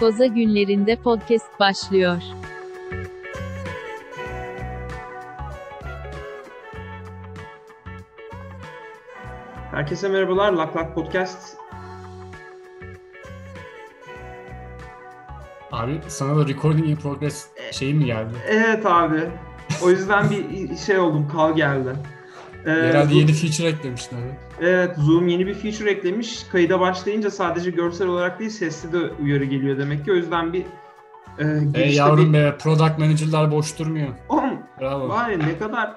Koza günlerinde podcast başlıyor. Herkese merhabalar. Lak Lak Podcast. Abi sana da recording in progress şeyi mi geldi? Evet abi. O yüzden bir şey oldum. Kal geldi. Ee, Herhalde yeni feature eklemişler. Evet Zoom yeni bir feature eklemiş. Kayıda başlayınca sadece görsel olarak değil sesli de uyarı geliyor demek ki. O yüzden bir e, Hey yavrum bir... be product manager'lar boş durmuyor. Oğlum Bravo. Vay ne kadar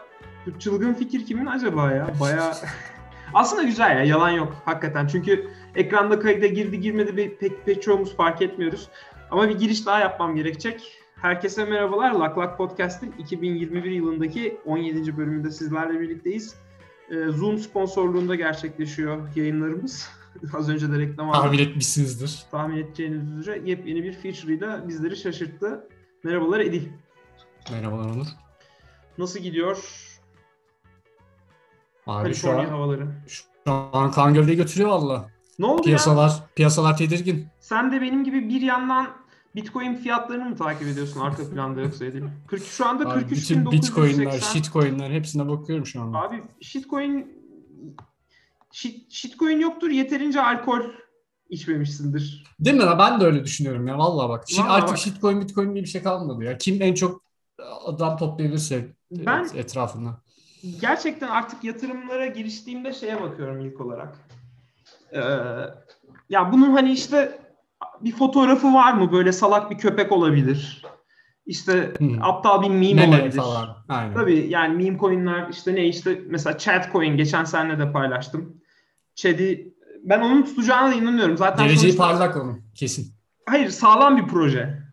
çılgın fikir kimin acaba ya? Baya aslında güzel ya yalan yok hakikaten. Çünkü ekranda kayıda girdi girmedi bir pek, pek çoğumuz fark etmiyoruz. Ama bir giriş daha yapmam gerekecek. Herkese merhabalar. Lak Lak Podcast'in 2021 yılındaki 17. bölümünde sizlerle birlikteyiz. Ee, Zoom sponsorluğunda gerçekleşiyor yayınlarımız. Az önce de reklam aldım. Tahmin etmişsinizdir. Tahmin edeceğiniz üzere yepyeni bir feature ile bizleri şaşırttı. Merhabalar Edil. Merhabalar Onur. Nasıl gidiyor? Abi Kaliforniya şu an, havaları. Şu an kan gövdeyi götürüyor valla. Ne oldu piyasalar, ya? Piyasalar tedirgin. Sen de benim gibi bir yandan Bitcoin fiyatlarını mı takip ediyorsun arka planda yoksa edeyim? 40 şu anda 43 bütün Bitcoin'ler, shitcoin'ler hepsine bakıyorum şu anda. Abi shitcoin shit, shitcoin yoktur yeterince alkol içmemişsindir. Değil mi? Ben de öyle düşünüyorum ya vallahi bak. Vallahi artık bak. shitcoin bitcoin diye bir şey kalmadı ya. Kim en çok adam toplayabilirse ben etrafında. Gerçekten artık yatırımlara giriştiğimde şeye bakıyorum ilk olarak. Ee, ya bunun hani işte bir fotoğrafı var mı? Böyle salak bir köpek olabilir. İşte hmm. aptal bir meme Meme olabilir. Falan. Aynen. Tabii yani meme coin'ler işte ne işte mesela chat coin geçen sene de paylaştım. Chat'i ben onun tutacağına da inanıyorum. Zaten Geleceği sonuçta... parlak onun kesin. Hayır sağlam bir proje.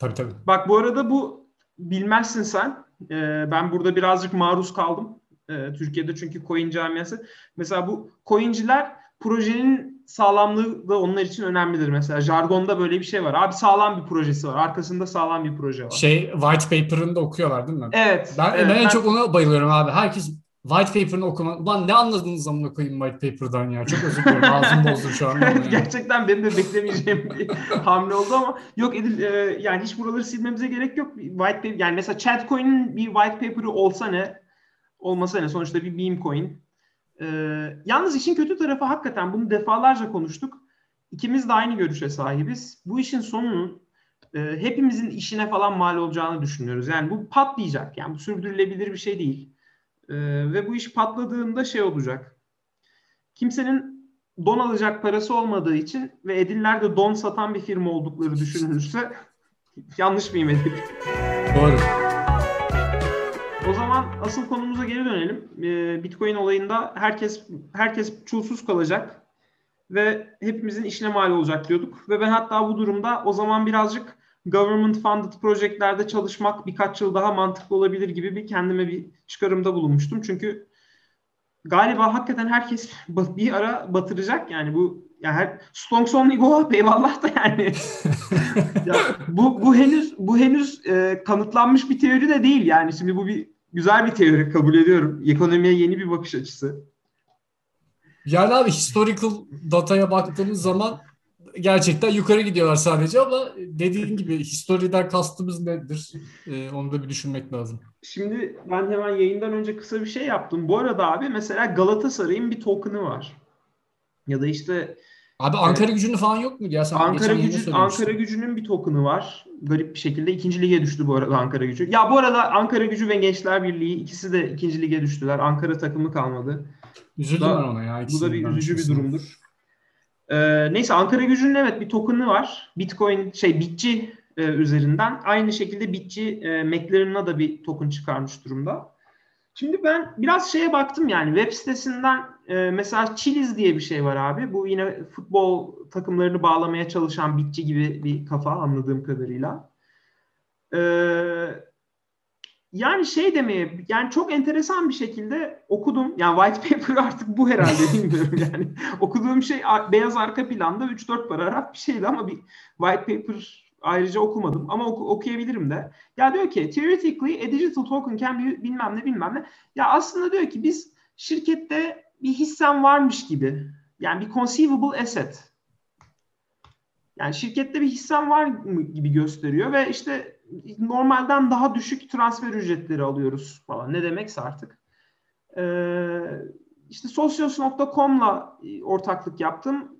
Tabii tabii. Bak bu arada bu bilmezsin sen. Ee, ben burada birazcık maruz kaldım. Ee, Türkiye'de çünkü coin camiası. Mesela bu coinciler projenin sağlamlığı da onlar için önemlidir. Mesela jargonda böyle bir şey var. Abi sağlam bir projesi var. Arkasında sağlam bir proje var. Şey white paper'ını da okuyorlar değil mi? Evet. Ben, evet, ben en çok ona bayılıyorum abi. Herkes white paper'ını okuma. Ulan ne anladınız zamana koyayım white paper'dan ya. Çok özür dilerim. Ağzım bozdu şu an. gerçekten benim de beklemeyeceğim bir hamle oldu ama yok Edil e, yani hiç buraları silmemize gerek yok. White paper yani mesela Chatcoin'in bir white paper'ı olsa ne olmasa ne sonuçta bir meme coin ee, yalnız işin kötü tarafı hakikaten bunu defalarca konuştuk. İkimiz de aynı görüşe sahibiz. Bu işin sonunun e, hepimizin işine falan mal olacağını düşünüyoruz. Yani bu patlayacak. Yani bu sürdürülebilir bir şey değil. E, ve bu iş patladığında şey olacak. Kimsenin don alacak parası olmadığı için ve Ediller de don satan bir firma oldukları düşünülürse yanlış mıyım Edil? Doğru. Asıl konumuza geri dönelim. Ee, Bitcoin olayında herkes herkes çulsuz kalacak ve hepimizin işine mal olacak diyorduk. Ve ben hatta bu durumda o zaman birazcık government funded projelerde çalışmak birkaç yıl daha mantıklı olabilir gibi bir kendime bir çıkarımda bulunmuştum. Çünkü galiba hakikaten herkes bir ara batıracak yani bu yani her Stonks only go up eyvallah da yani. ya, bu bu henüz bu henüz e, kanıtlanmış bir teori de değil yani. Şimdi bu bir güzel bir teori kabul ediyorum. Ekonomiye yeni bir bakış açısı. Yani abi historical dataya baktığımız zaman gerçekten yukarı gidiyorlar sadece ama dediğin gibi historiden kastımız nedir? Ee, onu da bir düşünmek lazım. Şimdi ben hemen yayından önce kısa bir şey yaptım. Bu arada abi mesela Galatasaray'ın bir token'ı var. Ya da işte Abi Ankara gücünün falan yok mu? Ya sen Ankara gücü Ankara gücünün bir token'ı var. Garip bir şekilde ikinci lige düştü bu arada Ankara gücü. Ya bu arada Ankara gücü ve Gençler Birliği ikisi de ikinci lige düştüler. Ankara takımı kalmadı. Üzüldüm ben ona ya. Bu da bir üzücü bir durumdur. Ee, neyse Ankara gücünün evet bir token'ı var. Bitcoin şey Bitçi e, üzerinden. Aynı şekilde Bitçi e, McLaren'a da bir token çıkarmış durumda. Şimdi ben biraz şeye baktım yani web sitesinden e, mesela Chiliz diye bir şey var abi. Bu yine futbol takımlarını bağlamaya çalışan bitçi gibi bir kafa anladığım kadarıyla. E, yani şey demeye yani çok enteresan bir şekilde okudum. Yani white paper artık bu herhalde bilmiyorum yani. Okuduğum şey beyaz arka planda 3-4 paragraf bir şeydi ama bir white paper ayrıca okumadım ama oku, okuyabilirim de. Ya diyor ki theoretically a digital token can be bilmem ne bilmem ne. Ya aslında diyor ki biz şirkette bir hissen varmış gibi. Yani bir conceivable asset. Yani şirkette bir hissem var gibi gösteriyor ve işte normalden daha düşük transfer ücretleri alıyoruz falan. Ne demekse artık. Ee, işte Socios.com'la ortaklık yaptım.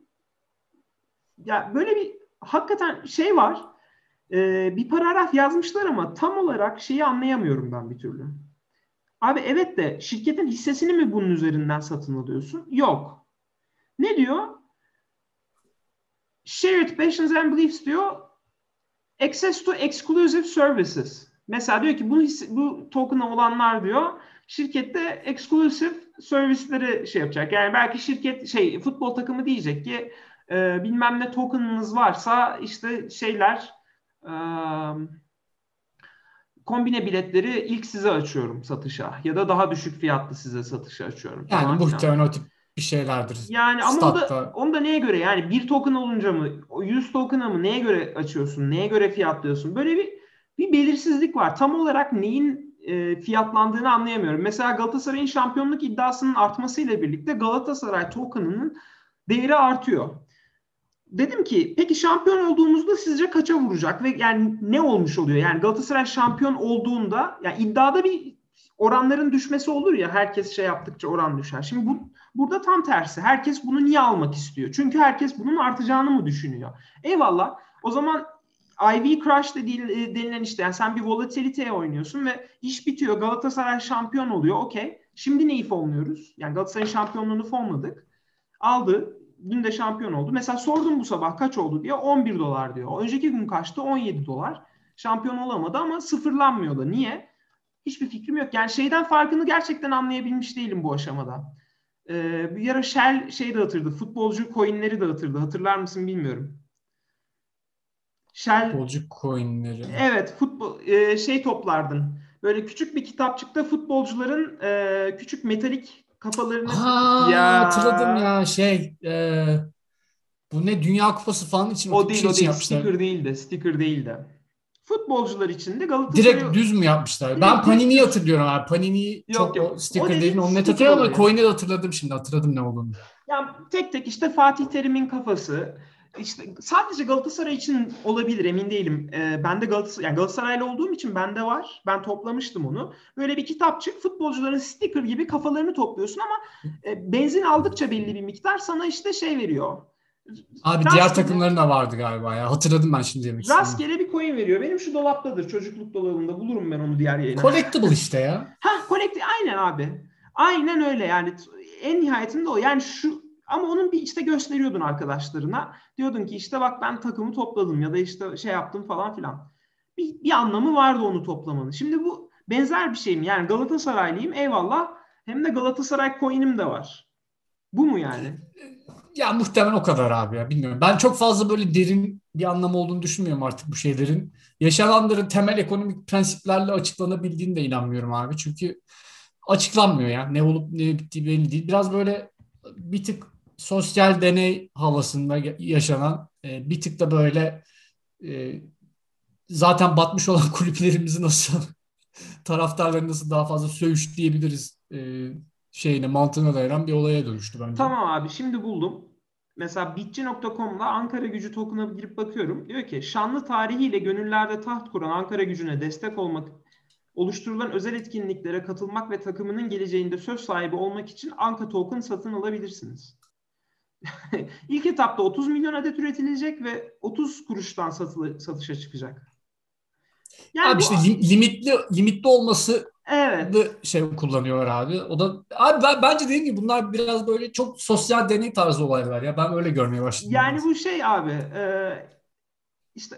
Ya böyle bir hakikaten şey var. E, bir paragraf yazmışlar ama tam olarak şeyi anlayamıyorum ben bir türlü. Abi evet de şirketin hissesini mi bunun üzerinden satın alıyorsun? Yok. Ne diyor? Shared passions and beliefs diyor. Access to exclusive services. Mesela diyor ki bu, bu token'a olanlar diyor şirkette exclusive servisleri şey yapacak. Yani belki şirket şey futbol takımı diyecek ki e, bilmem ne token'ınız varsa işte şeyler e, kombine biletleri ilk size açıyorum satışa ya da daha düşük fiyatlı size satışa açıyorum. Yani muhtemelen o tip bir şeylerdir. Yani ama onu da, onu da neye göre yani bir token olunca mı 100 token'a mı neye göre açıyorsun neye göre fiyatlıyorsun böyle bir bir belirsizlik var. Tam olarak neyin e, fiyatlandığını anlayamıyorum. Mesela Galatasaray'ın şampiyonluk iddiasının artmasıyla birlikte Galatasaray token'ının değeri artıyor. Dedim ki peki şampiyon olduğumuzda sizce kaça vuracak ve yani ne olmuş oluyor? Yani Galatasaray şampiyon olduğunda yani iddiada bir oranların düşmesi olur ya herkes şey yaptıkça oran düşer. Şimdi bu burada tam tersi. Herkes bunu niye almak istiyor? Çünkü herkes bunun artacağını mı düşünüyor? Eyvallah. O zaman IV crash de e, denilen işte yani sen bir volatiliteye oynuyorsun ve iş bitiyor. Galatasaray şampiyon oluyor. Okey. Şimdi neyi fonluyoruz? Yani Galatasaray'ın şampiyonluğunu fonladık. Aldı. Dün de şampiyon oldu. Mesela sordum bu sabah kaç oldu diye 11 dolar diyor. Önceki gün kaçtı? 17 dolar. Şampiyon olamadı ama sıfırlanmıyor da. Niye? Hiçbir fikrim yok. Yani şeyden farkını gerçekten anlayabilmiş değilim bu aşamada. Ee, bir ara Shell şey dağıtırdı. Futbolcu coinleri dağıtırdı. Hatırlar mısın bilmiyorum. Shell futbolcu coinleri. Evet, futbol e, şey toplardın. Böyle küçük bir kitapçıkta futbolcuların e, küçük metalik kafalarını ha, ya hatırladım ya şey e, bu ne Dünya Kupası falan için o değil şey o değil sticker değil de sticker değil de futbolcular için de Galatasaray direkt düz mü yapmışlar? Direkt ben Panini'yi hatırlıyorum abi. Panini çok yok. o sticker o değil onu net hatırlıyorum ama coin'i de hatırladım şimdi hatırladım ne olduğunu. Yani tek tek işte Fatih Terim'in kafası işte sadece Galatasaray için olabilir emin değilim. E, ben de Galatasaray, yani Galatasaraylı olduğum için bende var. Ben toplamıştım onu. Böyle bir kitapçık futbolcuların sticker gibi kafalarını topluyorsun ama e, benzin aldıkça belli bir miktar sana işte şey veriyor. Abi rastgele, diğer takımların da vardı galiba ya. Hatırladım ben şimdi demek istedim. Rastgele bir coin veriyor. Benim şu dolaptadır. Çocukluk dolabında. Bulurum ben onu diğer yayına. Collectible işte ya. ha collectible. Aynen abi. Aynen öyle yani. En nihayetinde o. Yani şu ama onun bir işte gösteriyordun arkadaşlarına. Diyordun ki işte bak ben takımı topladım ya da işte şey yaptım falan filan. Bir, bir anlamı vardı onu toplamanın. Şimdi bu benzer bir şey mi? Yani Galatasaraylıyım eyvallah. Hem de Galatasaray coin'im de var. Bu mu yani? Ya muhtemelen o kadar abi ya bilmiyorum. Ben çok fazla böyle derin bir anlamı olduğunu düşünmüyorum artık bu şeylerin. Yaşananların temel ekonomik prensiplerle açıklanabildiğine de inanmıyorum abi. Çünkü açıklanmıyor ya. Ne olup ne bittiği belli değil. Biraz böyle bir tık sosyal deney havasında yaşanan e, bir tık da böyle e, zaten batmış olan kulüplerimizi nasıl taraftarları nasıl daha fazla söğüşleyebiliriz e, şeyine mantığına dayanan bir olaya dönüştü bence. Tamam abi şimdi buldum. Mesela bitçi.com'da Ankara Gücü token'a girip bakıyorum. Diyor ki şanlı tarihiyle gönüllerde taht kuran Ankara Gücü'ne destek olmak oluşturulan özel etkinliklere katılmak ve takımının geleceğinde söz sahibi olmak için Anka Token satın alabilirsiniz. İlk etapta 30 milyon adet üretilecek ve 30 kuruştan satılı, satışa çıkacak. Yani abi bu, işte limitli limitli olması evet. şey kullanıyorlar abi. O da abi ben, bence dediğim gibi bunlar biraz böyle çok sosyal deney tarzı olaylar ya. Ben öyle görmeye başladım. Yani biraz. bu şey abi e, işte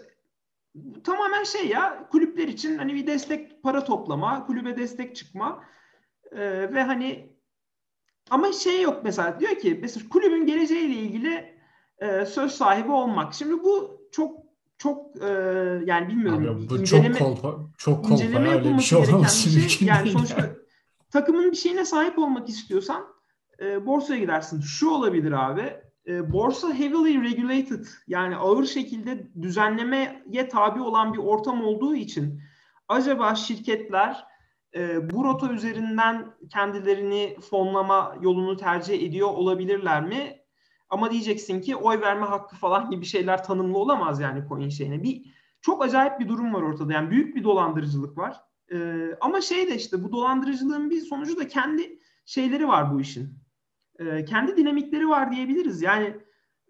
tamamen şey ya kulüpler için hani bir destek para toplama, kulübe destek çıkma e, ve hani ama şey yok mesela diyor ki mesela kulübün geleceğiyle ilgili e, söz sahibi olmak. Şimdi bu çok çok e, yani bilmiyorum. Abi, bu inceleme, çok kolpa, çok kolpa inceleme öyle bir şey olmaz. Bir şey. Yani sonuçta takımın bir şeyine sahip olmak istiyorsan e, borsaya gidersin. Şu olabilir abi. E, borsa heavily regulated yani ağır şekilde düzenlemeye tabi olan bir ortam olduğu için acaba şirketler e, bu rota üzerinden kendilerini fonlama yolunu tercih ediyor olabilirler mi? Ama diyeceksin ki oy verme hakkı falan gibi şeyler tanımlı olamaz yani coin şeyine. Bir çok acayip bir durum var ortada. Yani büyük bir dolandırıcılık var. Ee, ama şey de işte bu dolandırıcılığın bir sonucu da kendi şeyleri var bu işin. Ee, kendi dinamikleri var diyebiliriz. Yani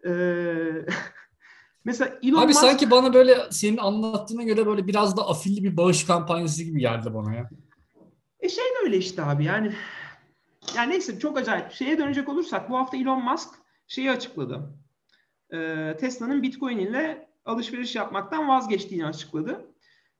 e, mesela Elon Abi Musk... sanki bana böyle senin anlattığına göre böyle biraz da afilli bir bağış kampanyası gibi geldi bana ya. E şey de öyle işte abi yani yani neyse çok acayip. Şeye dönecek olursak bu hafta Elon Musk şeyi açıkladı. Ee, Tesla'nın Bitcoin ile alışveriş yapmaktan vazgeçtiğini açıkladı.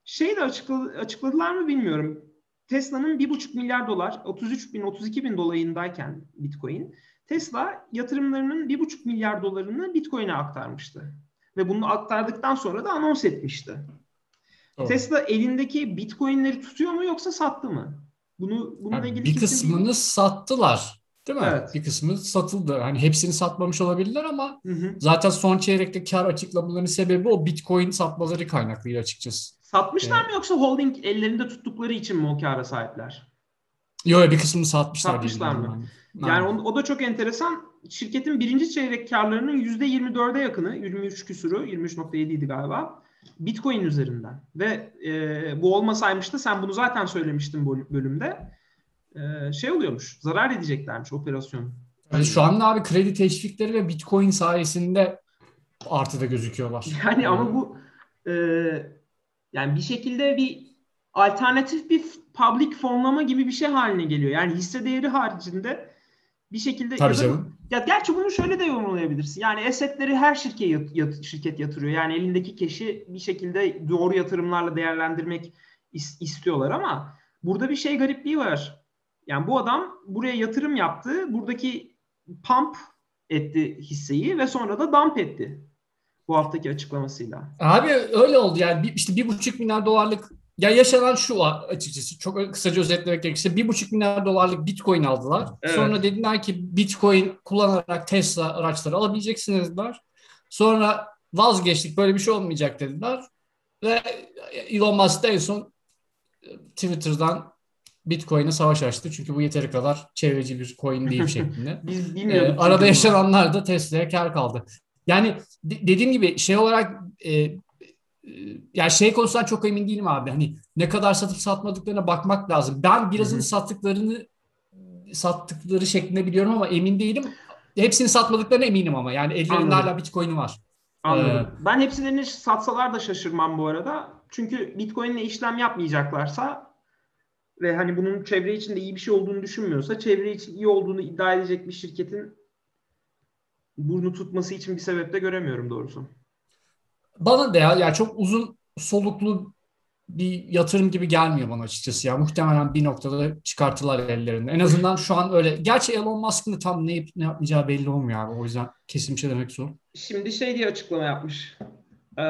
Şey de açıkladı, açıkladılar mı bilmiyorum. Tesla'nın 1,5 milyar dolar, 33 bin, 32 bin dolayındayken Bitcoin, Tesla yatırımlarının 1,5 milyar dolarını Bitcoin'e aktarmıştı. Ve bunu aktardıktan sonra da anons etmişti. Doğru. Tesla elindeki Bitcoin'leri tutuyor mu yoksa sattı mı? Bunu bununla Yani ilgili bir kısmını bilgi- sattılar. Değil mi? Evet. Bir kısmı satıldı. Hani hepsini satmamış olabilirler ama Hı hı. zaten son çeyrekte kar açıklamalarının sebebi o Bitcoin satmaları kaynaklıydı açıkçası. Satmışlar Evet. mı yoksa holding ellerinde tuttukları için mi o kâra sahipler? Yok bir kısmını satmışlar. Satmışlar mı? Yani Aynen. o, o da çok enteresan. Şirketin birinci çeyrek karlarının %24'e yakını, 23 küsuru, 23.7 idi galiba. Bitcoin üzerinden. Ve e, bu olmasaymış da sen bunu zaten söylemiştin bu bölümde. E, şey oluyormuş, zarar edeceklermiş operasyon. Yani şu anda abi kredi teşvikleri ve Bitcoin sayesinde artıda gözüküyorlar. Yani ama bu e, yani bir şekilde bir alternatif bir public fonlama gibi bir şey haline geliyor. Yani hisse değeri haricinde bir şekilde Tabii canım. Ya gerçi bunu şöyle de yorumlayabilirsin. Yani esetleri her şirket yat- yat- şirket yatırıyor. Yani elindeki keşi bir şekilde doğru yatırımlarla değerlendirmek is- istiyorlar ama burada bir şey garipliği var. Yani bu adam buraya yatırım yaptı. Buradaki pump etti hisseyi ve sonra da dump etti. Bu haftaki açıklamasıyla. Abi öyle oldu yani işte bir buçuk milyar dolarlık ya yaşanan şu var açıkçası çok kısaca özetlemek gerekirse bir buçuk milyar dolarlık bitcoin aldılar. Evet. Sonra dediler ki bitcoin kullanarak Tesla araçları alabileceksiniz. Sonra vazgeçtik böyle bir şey olmayacak dediler. Ve Elon Musk da en son Twitter'dan Bitcoin'e savaş açtı. Çünkü bu yeteri kadar çevreci bir coin değil şeklinde. Biz Ee, bilmiyorduk. arada çünkü yaşananlar da Tesla'ya kar kaldı. Yani de- dediğim gibi şey olarak e, e, yani şey konusundan çok emin değilim abi. Hani ne kadar satıp satmadıklarına bakmak lazım. Ben birazını sattıklarını sattıkları şeklinde biliyorum ama emin değilim. Hepsini satmadıklarına eminim ama. Yani ellerinde hala Bitcoin'i var. Anladım. Ben hepsini satsalar da şaşırmam bu arada. Çünkü Bitcoin'le işlem yapmayacaklarsa ve hani bunun çevre için de iyi bir şey olduğunu düşünmüyorsa çevre için iyi olduğunu iddia edecek bir şirketin burnu tutması için bir sebep de göremiyorum doğrusu. Bana da ya, ya çok uzun soluklu bir yatırım gibi gelmiyor bana açıkçası ya. Muhtemelen bir noktada çıkartırlar ellerinde. En azından şu an öyle. Gerçi Elon Musk'ın da tam ne, ne yapmayacağı belli olmuyor abi. O yüzden kesin bir şey demek zor. Şimdi şey diye açıklama yapmış. Ee,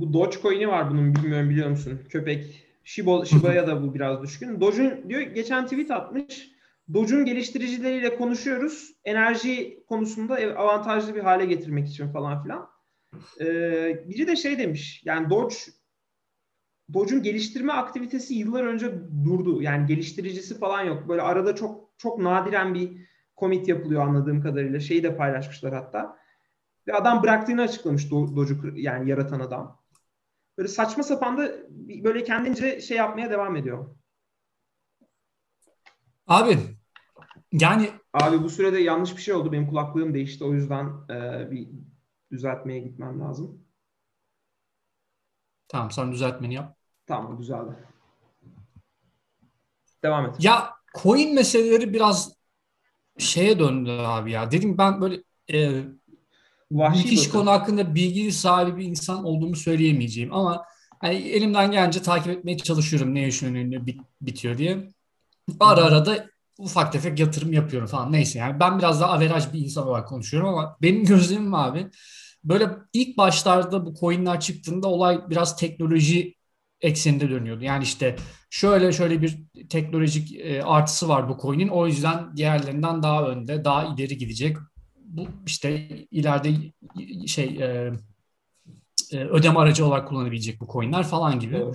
bu Dogecoin'i var bunun bilmiyorum biliyor musun? Köpek. Shiba, Shiba'ya da bu biraz düşkün. Doge'un diyor geçen tweet atmış. Doge'un geliştiricileriyle konuşuyoruz. Enerji konusunda avantajlı bir hale getirmek için falan filan. Ee, biri de şey demiş. Yani Doge Doge'un geliştirme aktivitesi yıllar önce durdu. Yani geliştiricisi falan yok. Böyle arada çok çok nadiren bir commit yapılıyor anladığım kadarıyla. Şeyi de paylaşmışlar hatta. Ve adam bıraktığını açıklamış Do- Doge'u yani yaratan adam. Böyle saçma sapan da böyle kendince şey yapmaya devam ediyor. Abi yani Abi bu sürede yanlış bir şey oldu. Benim kulaklığım değişti. O yüzden e, bir düzeltmeye gitmem lazım. tamam sen düzeltmeni yap. Tamam güzeldi. Devam et. Ya coin meseleleri biraz şeye döndü abi ya. Dedim ben böyle e, Vahşi müthiş batı. konu hakkında bilgi sahibi bir insan olduğumu söyleyemeyeceğim ama hani elimden gelince takip etmeye çalışıyorum ne yaşanıyor ne bit- bitiyor diye. Ara ara da ufak tefek yatırım yapıyorum falan neyse yani ben biraz daha averaj bir insan olarak konuşuyorum ama benim gözlemim abi böyle ilk başlarda bu coinler çıktığında olay biraz teknoloji ekseninde dönüyordu. Yani işte şöyle şöyle bir teknolojik e, artısı var bu coin'in o yüzden diğerlerinden daha önde daha ileri gidecek. Bu işte ileride şey e, e, ödeme aracı olarak kullanabilecek bu coinler falan gibi. Doğru.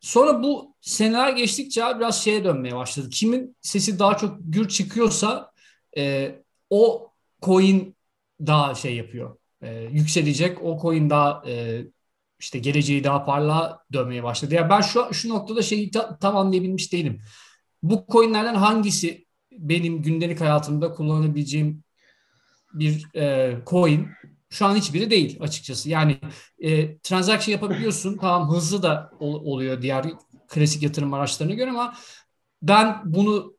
Sonra bu seneler geçtikçe biraz şeye dönmeye başladı. Kimin sesi daha çok gür çıkıyorsa e, o coin daha şey yapıyor. E, yükselecek. O coin daha e, işte geleceği daha parla dönmeye başladı. Ya yani ben şu şu noktada şeyi ta, tam anlayabilmiş değilim. Bu coinlerden hangisi benim gündelik hayatımda kullanabileceğim bir e, coin şu an hiçbiri değil açıkçası. Yani e, transaction yapabiliyorsun. tamam hızlı da ol, oluyor diğer klasik yatırım araçlarına göre ama ben bunu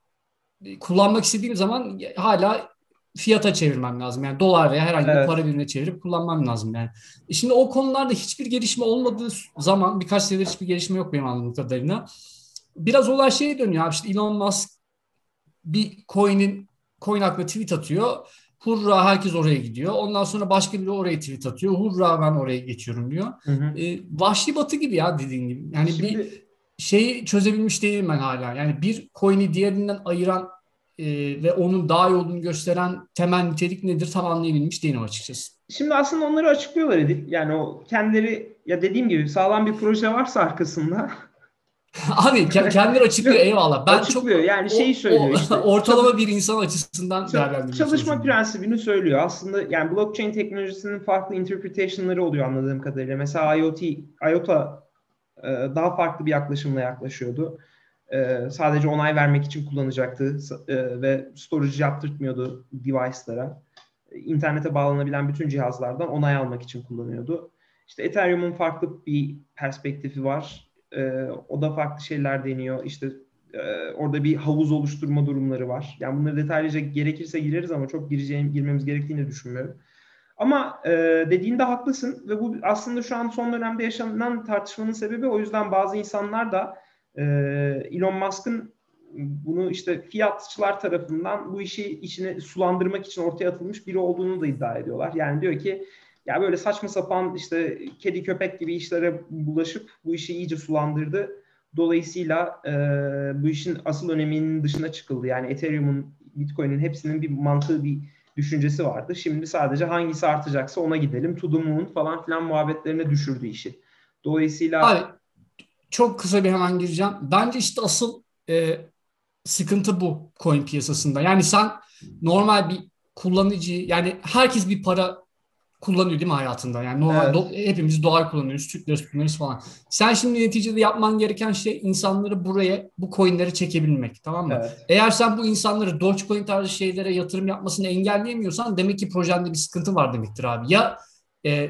kullanmak istediğim zaman hala fiyata çevirmem lazım. Yani dolar veya herhangi evet. bir para birimine çevirip kullanmam lazım yani. E şimdi o konularda hiçbir gelişme olmadığı zaman birkaç senedir hiçbir gelişme yok benim anladığım kadarıyla. Biraz olay şeye dönüyor abi işte Elon Musk bir coin'in coin hakkında tweet atıyor. Hurra herkes oraya gidiyor. Ondan sonra başka biri oraya tweet atıyor. Hurra ben oraya geçiyorum diyor. Hı hı. E, vahşi batı gibi ya dediğin gibi. Yani Şimdi... bir şeyi çözebilmiş değilim ben hala. Yani bir coin'i diğerinden ayıran e, ve onun daha iyi olduğunu gösteren temel nitelik nedir tam anlayabilmiş değilim açıkçası. Şimdi aslında onları açıklıyorlar Edip. Yani o kendileri ya dediğim gibi sağlam bir proje varsa arkasında Abi kendileri açıklıyor eyvallah. Ben açıklıyor çok, yani şeyi söylüyor o, işte. Ortalama bir insan açısından değerlendiriyor. Çalışma prensibini söylüyor. Aslında yani blockchain teknolojisinin farklı interpretation'ları oluyor anladığım kadarıyla. Mesela IoT, IOTA e, daha farklı bir yaklaşımla yaklaşıyordu. E, sadece onay vermek için kullanacaktı e, ve storage yaptırtmıyordu device'lara. İnternete bağlanabilen bütün cihazlardan onay almak için kullanıyordu. İşte Ethereum'un farklı bir perspektifi var e, o da farklı şeyler deniyor. İşte e, orada bir havuz oluşturma durumları var. Yani bunları detaylıca gerekirse gireriz ama çok gireceğim, girmemiz gerektiğini düşünmüyorum. Ama e, dediğinde haklısın ve bu aslında şu an son dönemde yaşanan tartışmanın sebebi o yüzden bazı insanlar da e, Elon Musk'ın bunu işte fiyatçılar tarafından bu işi içine sulandırmak için ortaya atılmış biri olduğunu da iddia ediyorlar. Yani diyor ki ya böyle saçma sapan işte kedi köpek gibi işlere bulaşıp bu işi iyice sulandırdı. Dolayısıyla e, bu işin asıl öneminin dışına çıkıldı. Yani Ethereum'un, Bitcoin'in hepsinin bir mantığı, bir düşüncesi vardı. Şimdi sadece hangisi artacaksa ona gidelim. To the moon falan filan muhabbetlerine düşürdü işi. Dolayısıyla... Abi, çok kısa bir hemen gireceğim. Bence işte asıl e, sıkıntı bu coin piyasasında. Yani sen normal bir kullanıcı yani herkes bir para kullanıyor değil mi hayatında? Yani normal evet. do, hepimiz dolar kullanıyoruz, Türk lirası kullanıyoruz falan. Sen şimdi neticede yapman gereken şey insanları buraya bu coinleri çekebilmek tamam mı? Evet. Eğer sen bu insanları Dogecoin tarzı şeylere yatırım yapmasını engelleyemiyorsan demek ki projende bir sıkıntı var demektir abi. Ya e,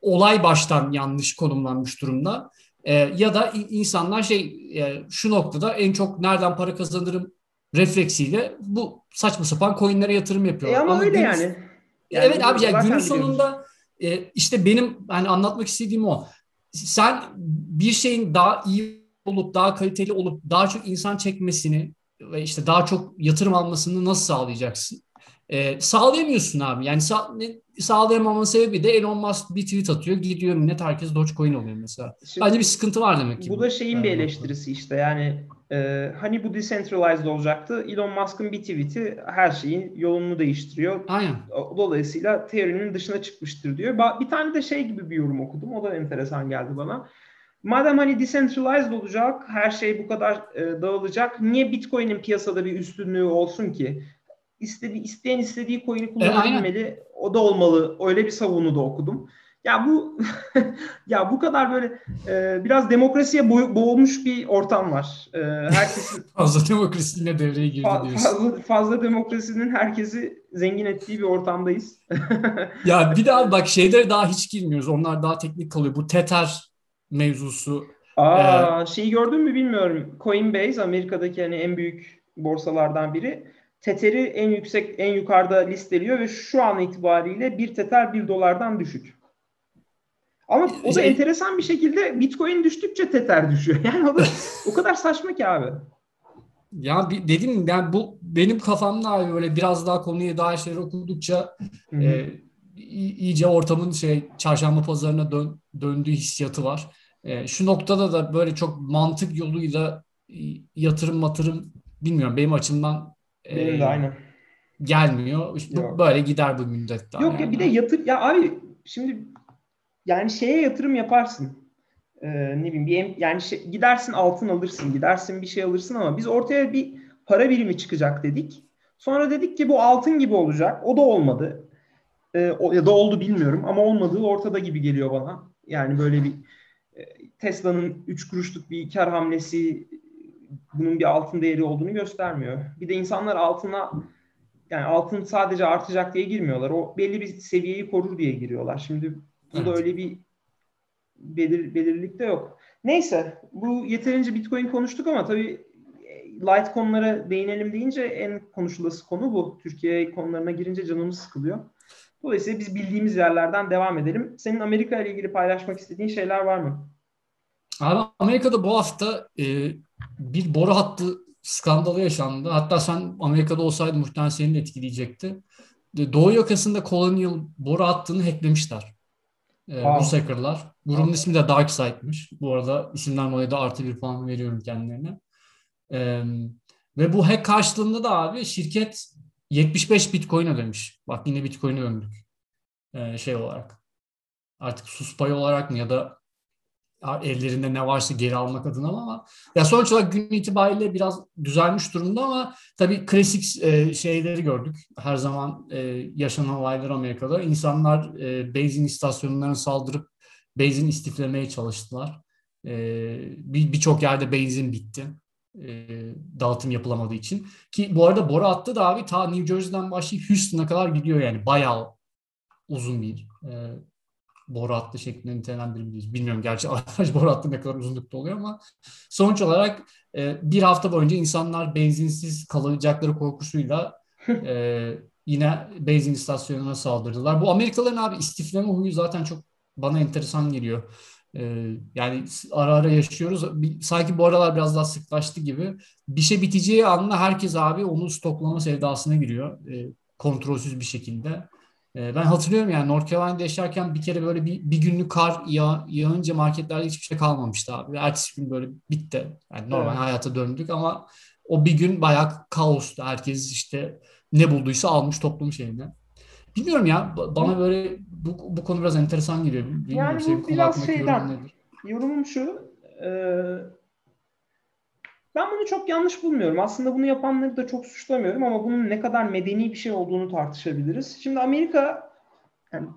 olay baştan yanlış konumlanmış durumda e, ya da insanlar şey e, şu noktada en çok nereden para kazanırım refleksiyle bu saçma sapan coinlere yatırım yapıyorlar. E ama, ama öyle yani. Yani evet abi ya günün sonunda e, işte benim hani anlatmak istediğim o. Sen bir şeyin daha iyi olup daha kaliteli olup daha çok insan çekmesini ve işte daha çok yatırım almasını nasıl sağlayacaksın? Ee, sağlayamıyorsun abi. Yani sağ, ne, sağlayamamanın sebebi de Elon Musk bir tweet atıyor. Gidiyor millet herkes Dogecoin oluyor mesela. Şimdi, Bence bir sıkıntı var demek ki. Bu, bu da şeyin bir eleştirisi işte yani e, hani bu decentralized olacaktı. Elon Musk'ın bir tweet'i her şeyin yolunu değiştiriyor. Aynen. Dolayısıyla teorinin dışına çıkmıştır diyor. Bir tane de şey gibi bir yorum okudum. O da enteresan geldi bana. Madem hani decentralized olacak, her şey bu kadar e, dağılacak, niye Bitcoin'in piyasada bir üstünlüğü olsun ki? İstediği, isteyen istediği coin'i kullanabilmeli. E, o da olmalı. Öyle bir savunu da okudum. Ya bu ya bu kadar böyle e, biraz demokrasiye bo- boğulmuş bir ortam var. E, herkesin fazla demokrasiyle devreye girdi fa- diyorsun. Fazla, fazla demokrasinin herkesi zengin ettiği bir ortamdayız. ya bir daha bak şeylere daha hiç girmiyoruz. Onlar daha teknik kalıyor. Bu Tether mevzusu. Aa, ee, şeyi gördün mü bilmiyorum. Coinbase Amerika'daki hani en büyük borsalardan biri. Tether'i en yüksek en yukarıda listeliyor ve şu an itibariyle bir Tether bir dolardan düşük. Ama o da şey, enteresan bir şekilde Bitcoin düştükçe Tether düşüyor. Yani o da o kadar saçma ki abi. Ya dedim yani bu benim kafamda abi böyle biraz daha konuyu daha şeyler okudukça e, iyice ortamın şey çarşamba pazarına dön, döndüğü hissiyatı var. E, şu noktada da böyle çok mantık yoluyla yatırım matırım bilmiyorum benim açımdan e, benim de aynen. gelmiyor. İşte bu, böyle gider bu müddette. Yok yani. ya bir de yatır ya abi şimdi yani şeye yatırım yaparsın. Ee, ne bileyim bir yani şey, gidersin altın alırsın, gidersin bir şey alırsın ama biz ortaya bir para birimi çıkacak dedik. Sonra dedik ki bu altın gibi olacak. O da olmadı. e, o, ya da oldu bilmiyorum ama olmadığı ortada gibi geliyor bana. Yani böyle bir e, Tesla'nın 3 kuruşluk bir kar hamlesi bunun bir altın değeri olduğunu göstermiyor. Bir de insanlar altına yani altın sadece artacak diye girmiyorlar. O belli bir seviyeyi korur diye giriyorlar. Şimdi burada evet. öyle bir belir, belirlilik de yok. Neyse bu yeterince Bitcoin konuştuk ama tabii Litecoin'lara değinelim deyince en konuşulası konu bu. Türkiye konularına girince canımız sıkılıyor. Dolayısıyla biz bildiğimiz yerlerden devam edelim. Senin Amerika ile ilgili paylaşmak istediğin şeyler var mı? Abi Amerika'da bu hafta e, bir boru hattı skandalı yaşandı. Hatta sen Amerika'da olsaydın muhtemelen seni de etkileyecekti. Doğu yakasında Colonial boru hattını hacklemişler. E, wow. Rus hackerlar. Grubun ismi de Dark Side'mış. Bu arada isimden dolayı da artı bir puan veriyorum kendilerine. E, ve bu hack karşılığında da abi şirket 75 Bitcoin ödemiş. Bak yine Bitcoin'e döndük. E, şey olarak. Artık sus payı olarak mı ya da ellerinde ne varsa geri almak adına ama ya sonuç olarak gün itibariyle biraz düzelmiş durumda ama tabii klasik e, şeyleri gördük. Her zaman e, yaşanan olaylar Amerika'da. İnsanlar e, benzin istasyonlarına saldırıp benzin istiflemeye çalıştılar. E, Birçok bir yerde benzin bitti. E, dağıtım yapılamadığı için. Ki bu arada boru attı da abi ta New Jersey'den başlayıp Houston'a kadar gidiyor yani. Bayağı uzun bir e, boru hattı şeklinde nitelendirebiliriz. Bilmiyorum gerçi araç boru hattı ne kadar uzunlukta oluyor ama sonuç olarak e, bir hafta boyunca insanlar benzinsiz kalacakları korkusuyla e, yine benzin istasyonuna saldırdılar. Bu Amerikalıların abi istifleme huyu zaten çok bana enteresan geliyor. E, yani ara ara yaşıyoruz. Sanki bu aralar biraz daha sıklaştı gibi. Bir şey biteceği anda herkes abi onu stoklama sevdasına giriyor. E, kontrolsüz bir şekilde. Ee, ben hatırlıyorum yani North Carolina'da yaşarken bir kere böyle bir, bir günlük kar yağ, yağınca marketlerde hiçbir şey kalmamıştı abi. Ertesi gün böyle bitti. Yani normal evet. hayata döndük ama o bir gün bayağı kaostu. Herkes işte ne bulduysa almış toplamış eline. Bilmiyorum ya bana böyle bu, bu konu biraz enteresan geliyor. Bilmiyorum, yani bu biraz şeyden yorumum şu e, ben bunu çok yanlış bulmuyorum. Aslında bunu yapanları da çok suçlamıyorum ama bunun ne kadar medeni bir şey olduğunu tartışabiliriz. Şimdi Amerika yani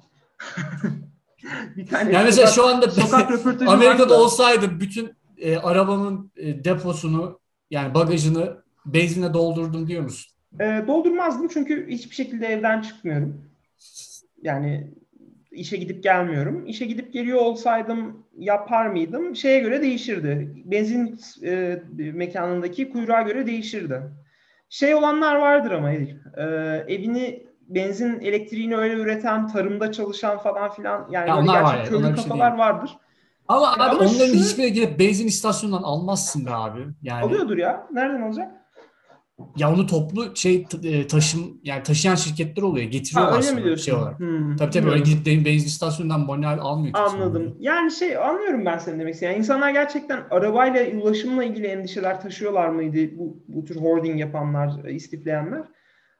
bir tane yani mesela şu anda sokak Amerika'da da. olsaydı bütün e, arabanın e, deposunu yani bagajını benzinle doldurdum diyor musun? E, doldurmazdım çünkü hiçbir şekilde evden çıkmıyorum. Yani işe gidip gelmiyorum. İşe gidip geliyor olsaydım yapar mıydım? Şeye göre değişirdi. Benzin e, mekanındaki kuyruğa göre değişirdi. Şey olanlar vardır ama Elif. E, evini benzin elektriğini öyle üreten, tarımda çalışan falan filan yani ya böyle gerçek var, köylü şey kafalar şey vardır. Ama abi ama onların şu... hiçbirine gidip benzin istasyonundan almazsın be abi. Yani... Alıyordur ya. Nereden olacak? Ya onu toplu şey e, taşım yani taşıyan şirketler oluyor. Getiriyorlar ha, öyle mi diyorsun? şey olarak. Hmm. Tabii tabii öyle gidip benzin istasyonundan manuel almıyor. Anladım. Yani şey anlıyorum ben senin demek Yani insanlar gerçekten arabayla ulaşımla ilgili endişeler taşıyorlar mıydı bu, bu tür hoarding yapanlar, e, istifleyenler?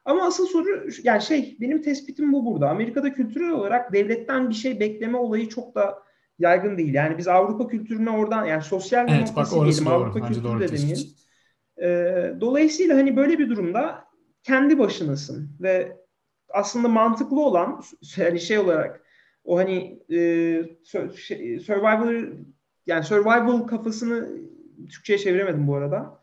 Ama asıl soru yani şey benim tespitim bu burada. Amerika'da kültürel olarak devletten bir şey bekleme olayı çok da yaygın değil. Yani biz Avrupa kültürüne oradan yani sosyal evet, demokrasi bak, diyelim, Avrupa kültürü de demeyelim. E, dolayısıyla hani böyle bir durumda kendi başınasın ve aslında mantıklı olan hani şey olarak o hani e, şey, survival yani survival kafasını Türkçe'ye çeviremedim bu arada.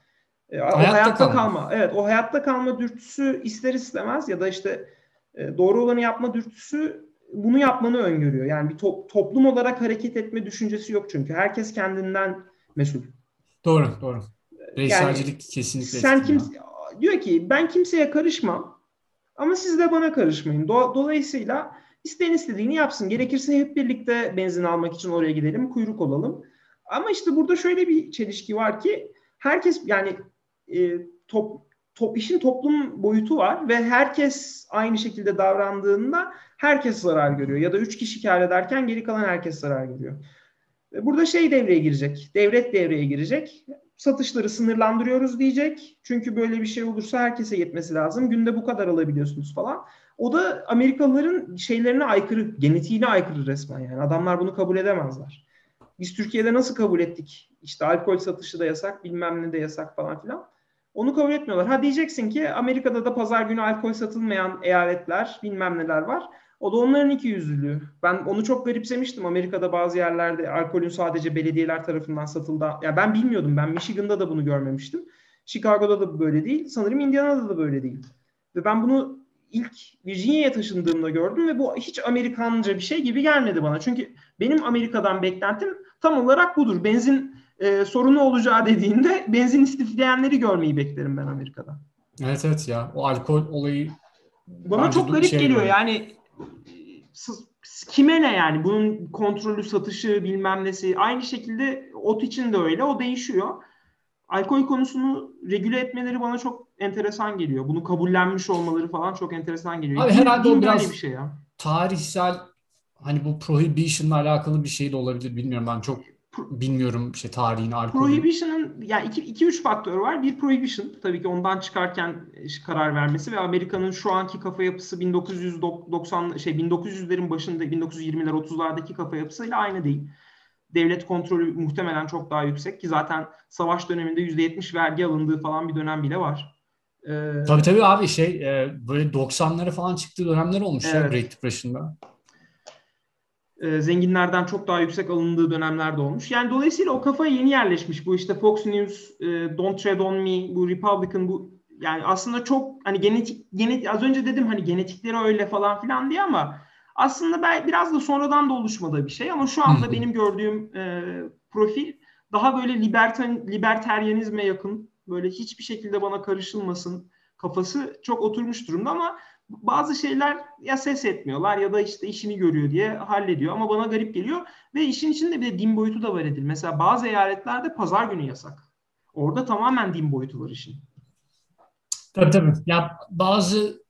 E, hayatta, hayatta kalma. kalma. Evet, o hayatta kalma dürtüsü ister istemez ya da işte e, doğru olanı yapma dürtüsü bunu yapmanı öngörüyor. Yani bir to- toplum olarak hareket etme düşüncesi yok çünkü. Herkes kendinden mesul. Doğru, doğru. Bireyselcilik yani, kesinlikle. Sen kim diyor ki ben kimseye karışmam ama siz de bana karışmayın. Do- dolayısıyla isteyen istediğini yapsın. Gerekirse hep birlikte benzin almak için oraya gidelim, kuyruk olalım. Ama işte burada şöyle bir çelişki var ki herkes yani e, top, top işin toplum boyutu var ve herkes aynı şekilde davrandığında herkes zarar görüyor. Ya da üç kişi kar ederken geri kalan herkes zarar görüyor. Burada şey devreye girecek, devlet devreye girecek satışları sınırlandırıyoruz diyecek. Çünkü böyle bir şey olursa herkese yetmesi lazım. Günde bu kadar alabiliyorsunuz falan. O da Amerikalıların şeylerine aykırı, genetiğine aykırı resmen yani. Adamlar bunu kabul edemezler. Biz Türkiye'de nasıl kabul ettik? İşte alkol satışı da yasak, bilmem ne de yasak falan filan. Onu kabul etmiyorlar. Ha diyeceksin ki Amerika'da da pazar günü alkol satılmayan eyaletler bilmem neler var. O da onların iki yüzlülüğü. Ben onu çok garipsemiştim. Amerika'da bazı yerlerde alkolün sadece belediyeler tarafından satıldığı. Ya yani ben bilmiyordum. Ben Michigan'da da bunu görmemiştim. Chicago'da da böyle değil. Sanırım Indiana'da da böyle değil. Ve ben bunu ilk Virginia'ya taşındığımda gördüm ve bu hiç Amerikanca bir şey gibi gelmedi bana. Çünkü benim Amerika'dan beklentim tam olarak budur. Benzin e, sorunu olacağı dediğinde benzin istifleyenleri görmeyi beklerim ben Amerika'da. Evet evet ya o alkol olayı bana çok garip şey geliyor. Böyle. Yani kime ne yani bunun kontrolü satışı bilmem nesi aynı şekilde ot için de öyle o değişiyor. Alkol konusunu regüle etmeleri bana çok enteresan geliyor. Bunu kabullenmiş olmaları falan çok enteresan geliyor. Abi herhalde o biraz bir şey ya. tarihsel hani bu prohibition'la alakalı bir şey de olabilir bilmiyorum ben çok bilmiyorum işte tarihini alkolü. Prohibition'ın yani iki, iki üç faktör var. Bir prohibition tabii ki ondan çıkarken karar vermesi ve Amerika'nın şu anki kafa yapısı 1990 şey 1900'lerin başında 1920'ler 30'lardaki kafa yapısıyla aynı değil. Devlet kontrolü muhtemelen çok daha yüksek ki zaten savaş döneminde %70 vergi alındığı falan bir dönem bile var. Ee, tabii tabii abi şey e, böyle 90'lara falan çıktığı dönemler olmuş evet. ya Great Depression'da e, zenginlerden çok daha yüksek alındığı dönemlerde olmuş. Yani dolayısıyla o kafaya yeni yerleşmiş. Bu işte Fox News, e, Don't Tread On Me, bu Republican bu yani aslında çok hani genetik genetik az önce dedim hani genetikleri öyle falan filan diye ama aslında ben biraz da sonradan da oluşmadığı bir şey ama şu anda benim gördüğüm e, profil daha böyle libertan, liberteryanizme yakın böyle hiçbir şekilde bana karışılmasın kafası çok oturmuş durumda ama bazı şeyler ya ses etmiyorlar ya da işte işini görüyor diye hallediyor ama bana garip geliyor ve işin içinde bir de din boyutu da var Edil. Mesela bazı eyaletlerde pazar günü yasak. Orada tamamen din boyutu var işin. Tabii tabii. Ya bazı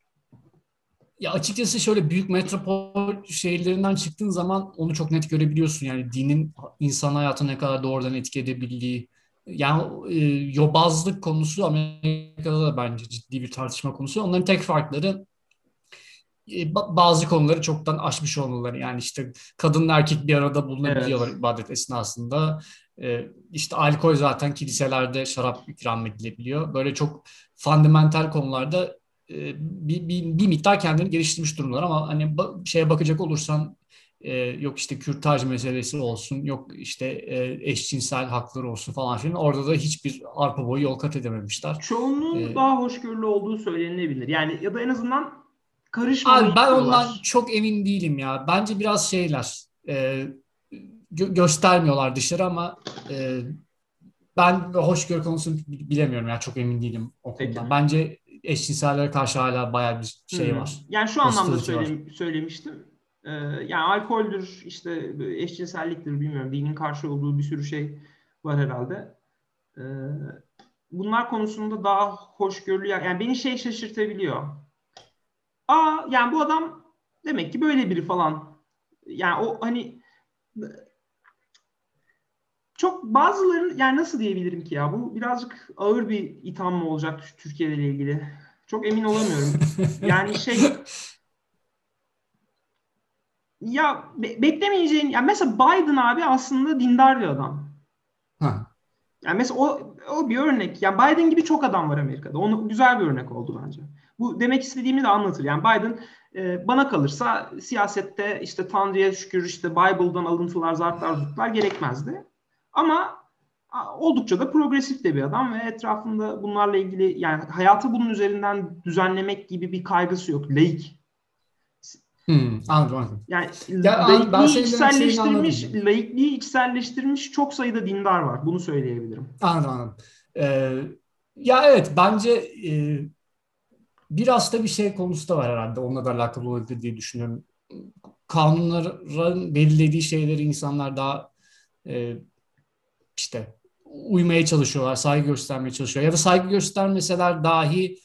ya açıkçası şöyle büyük metropol şehirlerinden çıktığın zaman onu çok net görebiliyorsun. Yani dinin insan hayatına ne kadar doğrudan etki edebildiği. Yani e, yobazlık konusu Amerika'da da bence ciddi bir tartışma konusu. Onların tek farkları bazı konuları çoktan aşmış olmaları. Yani işte kadın erkek bir arada bulunabiliyorlar evet. ibadet esnasında. E, işte alkol zaten kiliselerde şarap ikram edilebiliyor. Böyle çok fundamental konularda e, bir, bir, bir miktar kendini geliştirmiş durumlar ama hani şeye bakacak olursan yok işte kürtaj meselesi olsun, yok işte eşcinsel hakları olsun falan filan. Orada da hiçbir arpa boyu yol kat edememişler. Çoğunluğun ee, daha hoşgörülü olduğu söylenilebilir. Yani ya da en azından karışmamayı Abi ben ondan çok emin değilim ya. Bence biraz şeyler e, gö- göstermiyorlar dışarı ama e, ben hoşgörü konusunu bilemiyorum ya çok emin değilim o konuda. Bence eşcinsellere karşı hala bayağı bir şey hmm. var. Yani şu anlamda söyle, söylemiştim. Ee, yani alkoldür, işte eşcinselliktir bilmiyorum. Dinin karşı olduğu bir sürü şey var herhalde. Ee, bunlar konusunda daha hoşgörülü yani beni şey şaşırtabiliyor aa yani bu adam demek ki böyle biri falan. Yani o hani çok bazıların yani nasıl diyebilirim ki ya bu birazcık ağır bir itham mı olacak Türkiye ile ilgili? Çok emin olamıyorum. yani şey ya be- beklemeyeceğin ya mesela Biden abi aslında dindar bir adam. Ha. Yani mesela o, o bir örnek. Yani Biden gibi çok adam var Amerika'da. Onu güzel bir örnek oldu bence. Bu demek istediğimi de anlatır. Yani Biden e, bana kalırsa siyasette işte Tanrı'ya şükür işte Bible'dan alıntılar, zartlar, zurtlar gerekmezdi. Ama oldukça da progresif de bir adam ve etrafında bunlarla ilgili yani hayatı bunun üzerinden düzenlemek gibi bir kaygısı yok. Laik. Hmm, anladım, anladım. Yani ya, laikliği içselleştirmiş, laikliği içselleştirmiş çok sayıda dindar var. Bunu söyleyebilirim. Anladım, anladım. Ee, ya evet bence e, Biraz da bir şey konusu da var herhalde. Onunla da alakalı olabilir diye düşünüyorum. Kanunların belirlediği şeyleri insanlar daha e, işte uymaya çalışıyorlar, saygı göstermeye çalışıyor. Ya da saygı göstermeseler dahi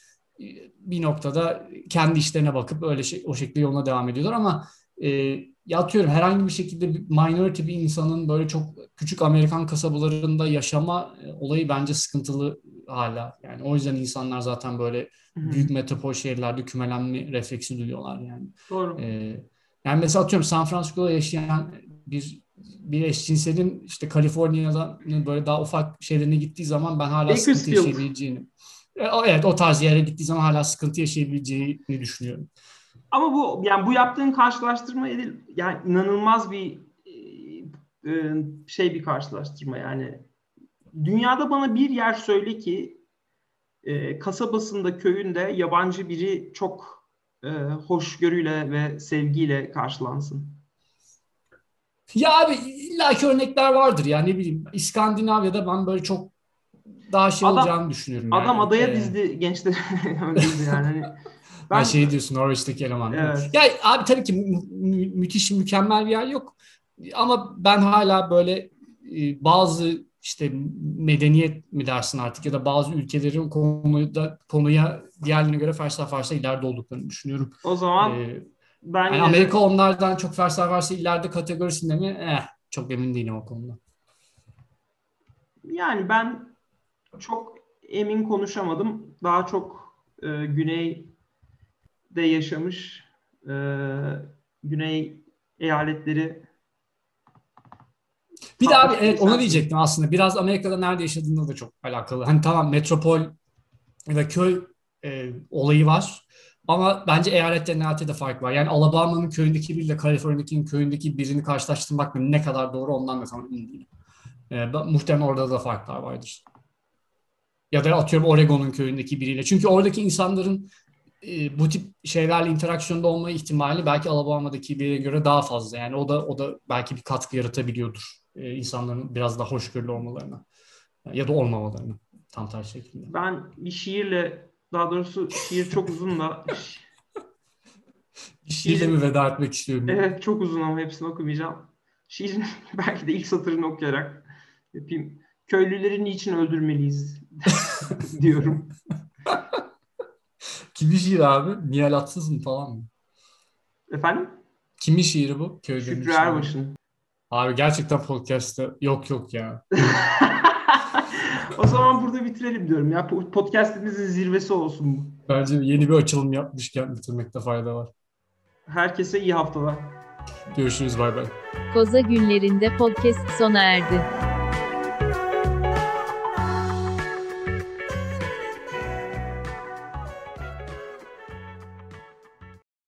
bir noktada kendi işlerine bakıp öyle şey, o şekilde yoluna devam ediyorlar ama e, ya atıyorum herhangi bir şekilde bir minority bir insanın böyle çok küçük Amerikan kasabalarında yaşama e, olayı bence sıkıntılı hala. Yani o yüzden insanlar zaten böyle Hı-hı. büyük metropol şehirlerde kümelenme refleksi duyuyorlar yani. Doğru. Ee, yani mesela atıyorum San Francisco'da yaşayan bir bir eşcinselin işte Kaliforniya'da böyle daha ufak şeylerine gittiği zaman ben hala sıkıntı yaşayabileceğini. E, Evet o tarz yere gittiği zaman hala sıkıntı yaşayabileceğini düşünüyorum. Ama bu yani bu yaptığın karşılaştırma edil yani inanılmaz bir e, e, şey bir karşılaştırma yani. Dünyada bana bir yer söyle ki kasabasında köyünde yabancı biri çok hoşgörüyle ve sevgiyle karşılansın. Ya abi illaki örnekler vardır ya ne bileyim İskandinavya'da ben böyle çok daha şey Adam- olacağını düşünüyorum. Adam yani. adaya Ee, dizdi gençler. Yani. Hani Ben ben şey diyorsun Norveç'teki eleman. Evet. Ya abi tabii ki mü- mü- müthiş mükemmel bir yer yok. Ama ben hala böyle e, bazı işte medeniyet mi dersin artık ya da bazı ülkelerin konuda konuya diğerlerine göre fersah fersah ileride olduklarını düşünüyorum. o zaman Ee, ben yani de- Amerika onlardan çok fersah fersah ileride kategorisinde mi? Eh, çok emin değilim o konuda. Yani ben çok emin konuşamadım. Daha çok e, güneyde yaşamış e, güney eyaletleri Bir de abi evet onu diyecektim aslında. Biraz Amerika'da nerede yaşadığında da çok alakalı. Hani tamam metropol ve köy e, olayı var. Ama bence eyaletten eyalete de fark var. Yani Alabama'nın köyündeki biriyle Kaliforniya'nın köyündeki birini karşılaştırmak ne kadar doğru ondan da tam emin değilim. E, muhtemelen orada da farklar vardır. Ya da atıyorum Oregon'un köyündeki biriyle. Çünkü oradaki insanların e, bu tip şeylerle interaksiyonda olma ihtimali belki Alabama'daki biriye göre daha fazla. Yani o da o da belki bir katkı yaratabiliyordur e, insanların biraz daha hoşgörülü olmalarına ya da olmamalarına tam tersi şekilde. ben bir şiirle daha doğrusu şiir çok uzun da Şiirle mi veda etmek istiyorum? evet çok uzun ama hepsini okumayacağım. Şiirin belki de ilk satırını okuyarak yapayım. Köylüleri niçin öldürmeliyiz diyorum. Kimin şiiri abi? Nihal Atsız mı falan mı? Efendim? Kimin şiiri bu? Köylerin Şükrü. Erbaş'ın. Abi gerçekten podcast'te yok yok ya. o zaman burada bitirelim diyorum. Ya Po- podcast'imizin zirvesi olsun bu. Bence yeni bir açılım yapmışken bitirmekte fayda var. Herkese iyi haftalar. Görüşürüz bay bay. Koza günlerinde podcast sona erdi.